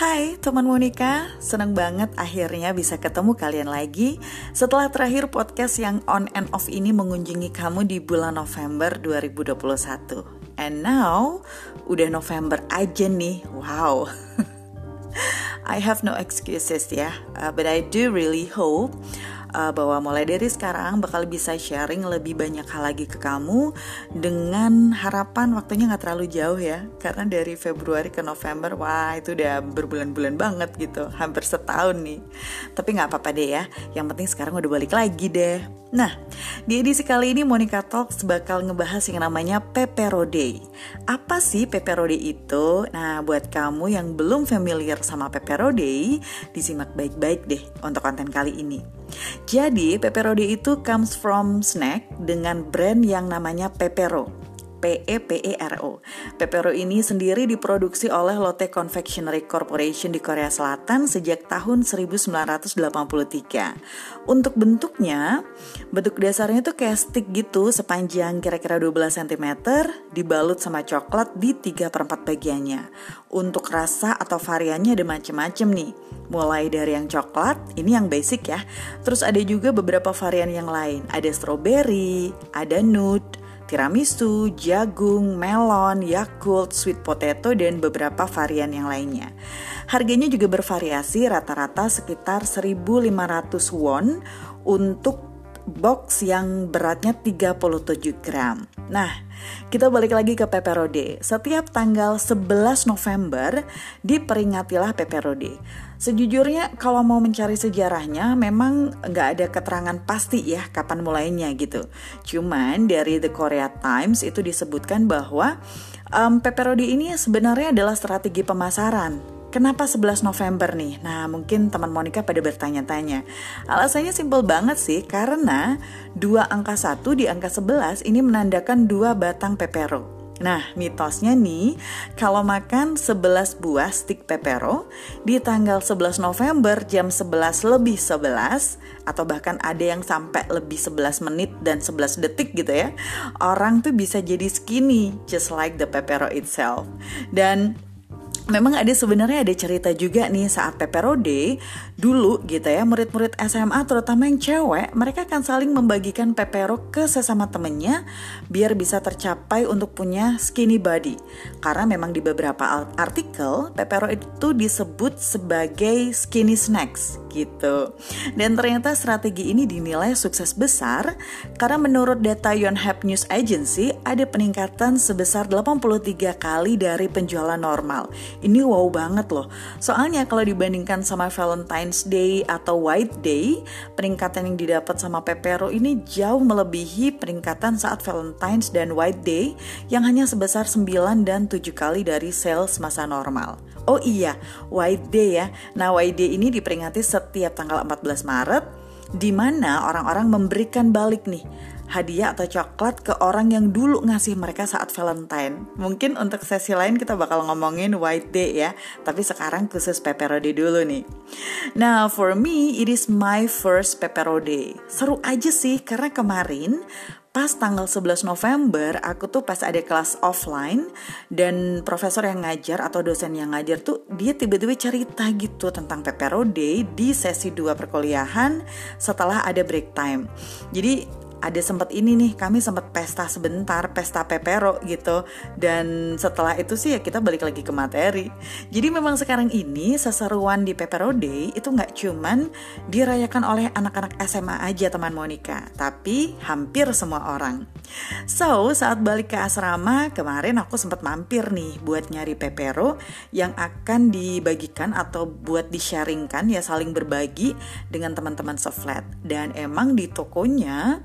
Hai teman Monica, senang banget akhirnya bisa ketemu kalian lagi setelah terakhir podcast yang on and off ini mengunjungi kamu di bulan November 2021. And now, udah November aja nih, wow. I have no excuses ya, uh, but I do really hope uh, bahwa mulai dari sekarang bakal bisa sharing lebih banyak hal lagi ke kamu dengan harapan waktunya nggak terlalu jauh ya. Karena dari Februari ke November wah itu udah berbulan-bulan banget gitu. Hampir setahun nih. Tapi nggak apa-apa deh ya. Yang penting sekarang udah balik lagi deh. Nah di edisi kali ini Monica Talks bakal ngebahas yang namanya Pepero apa sih Pepero itu? Nah buat kamu yang belum familiar sama Pepero disimak baik-baik deh untuk konten kali ini jadi Peperodi itu comes from snack dengan brand yang namanya Pepero. P E P E R O. Pepero ini sendiri diproduksi oleh Lotte Confectionery Corporation di Korea Selatan sejak tahun 1983. Untuk bentuknya, bentuk dasarnya tuh kayak stick gitu sepanjang kira-kira 12 cm dibalut sama coklat di 3 per 4 bagiannya. Untuk rasa atau variannya ada macam-macam nih mulai dari yang coklat, ini yang basic ya. Terus ada juga beberapa varian yang lain. Ada strawberry, ada nude, tiramisu, jagung, melon, yakult, sweet potato, dan beberapa varian yang lainnya. Harganya juga bervariasi rata-rata sekitar 1500 won untuk box yang beratnya 37 gram. Nah, kita balik lagi ke Peperode. Setiap tanggal 11 November diperingatilah Peperode. Sejujurnya kalau mau mencari sejarahnya memang nggak ada keterangan pasti ya kapan mulainya gitu. Cuman dari The Korea Times itu disebutkan bahwa um, Peperode ini sebenarnya adalah strategi pemasaran Kenapa 11 November nih? Nah, mungkin teman Monica pada bertanya-tanya. Alasannya simpel banget sih, karena dua angka 1 di angka 11 ini menandakan dua batang pepero. Nah, mitosnya nih, kalau makan 11 buah stik pepero di tanggal 11 November jam 11 lebih 11 atau bahkan ada yang sampai lebih 11 menit dan 11 detik gitu ya. Orang tuh bisa jadi skinny just like the pepero itself. Dan memang ada sebenarnya ada cerita juga nih saat Peperode dulu gitu ya murid-murid SMA terutama yang cewek mereka akan saling membagikan pepero ke sesama temennya biar bisa tercapai untuk punya skinny body. Karena memang di beberapa artikel pepero itu disebut sebagai skinny snacks gitu dan ternyata strategi ini dinilai sukses besar karena menurut data Yonhap News Agency ada peningkatan sebesar 83 kali dari penjualan normal ini wow banget loh. Soalnya kalau dibandingkan sama Valentine's Day atau White Day, peningkatan yang didapat sama Pepero ini jauh melebihi peningkatan saat Valentine's dan White Day yang hanya sebesar 9 dan 7 kali dari sales masa normal. Oh iya, White Day ya. Nah, White Day ini diperingati setiap tanggal 14 Maret di mana orang-orang memberikan balik nih hadiah atau coklat ke orang yang dulu ngasih mereka saat Valentine. Mungkin untuk sesi lain kita bakal ngomongin White Day ya, tapi sekarang khusus Pepperode dulu nih. Nah, for me it is my first Pepperode. Seru aja sih karena kemarin pas tanggal 11 November aku tuh pas ada kelas offline dan profesor yang ngajar atau dosen yang ngajar tuh dia tiba-tiba cerita gitu tentang Pepero Day di sesi 2 perkuliahan setelah ada break time. Jadi ada sempat ini nih kami sempat pesta sebentar pesta pepero gitu. Dan setelah itu sih ya kita balik lagi ke materi. Jadi memang sekarang ini seseruan di pepero day itu nggak cuman dirayakan oleh anak-anak SMA aja teman Monica. Tapi hampir semua orang so saat balik ke asrama kemarin aku sempat mampir nih buat nyari pepero yang akan dibagikan atau buat di-sharingkan ya saling berbagi dengan teman-teman seflat. Dan emang di tokonya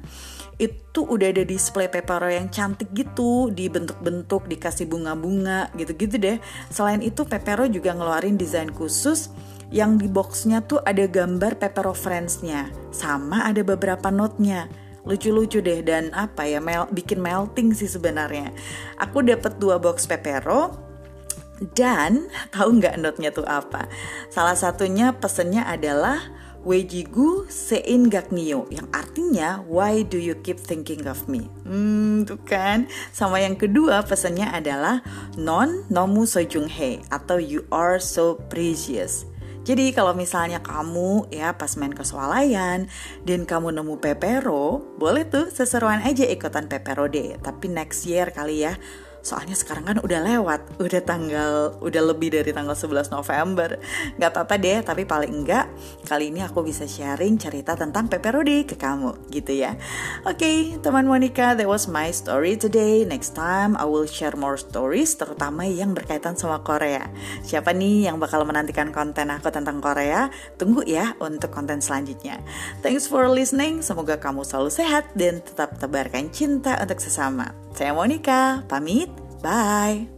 itu udah ada display pepero yang cantik gitu dibentuk-bentuk dikasih bunga-bunga gitu-gitu deh. Selain itu pepero juga ngeluarin desain khusus yang di boxnya tuh ada gambar pepero friendsnya. Sama ada beberapa note-nya lucu-lucu deh dan apa ya mel bikin melting sih sebenarnya aku dapat dua box pepero dan tahu nggak note-nya tuh apa salah satunya pesennya adalah Wejigu sein gaknio yang artinya why do you keep thinking of me? Hmm, tuh kan. Sama yang kedua pesannya adalah non nomu sojung he atau you are so precious. Jadi kalau misalnya kamu ya pas main ke swalayan dan kamu nemu pepero, boleh tuh seseruan aja ikutan pepero deh. Tapi next year kali ya Soalnya sekarang kan udah lewat, udah tanggal, udah lebih dari tanggal 11 November. Gak apa-apa deh, tapi paling enggak kali ini aku bisa sharing cerita tentang pepperoni ke kamu, gitu ya. Oke, okay, teman Monica, that was my story today. Next time I will share more stories, terutama yang berkaitan sama Korea. Siapa nih yang bakal menantikan konten aku tentang Korea? Tunggu ya untuk konten selanjutnya. Thanks for listening, semoga kamu selalu sehat dan tetap tebarkan cinta untuk sesama. Saya Monica, pamit. Bye.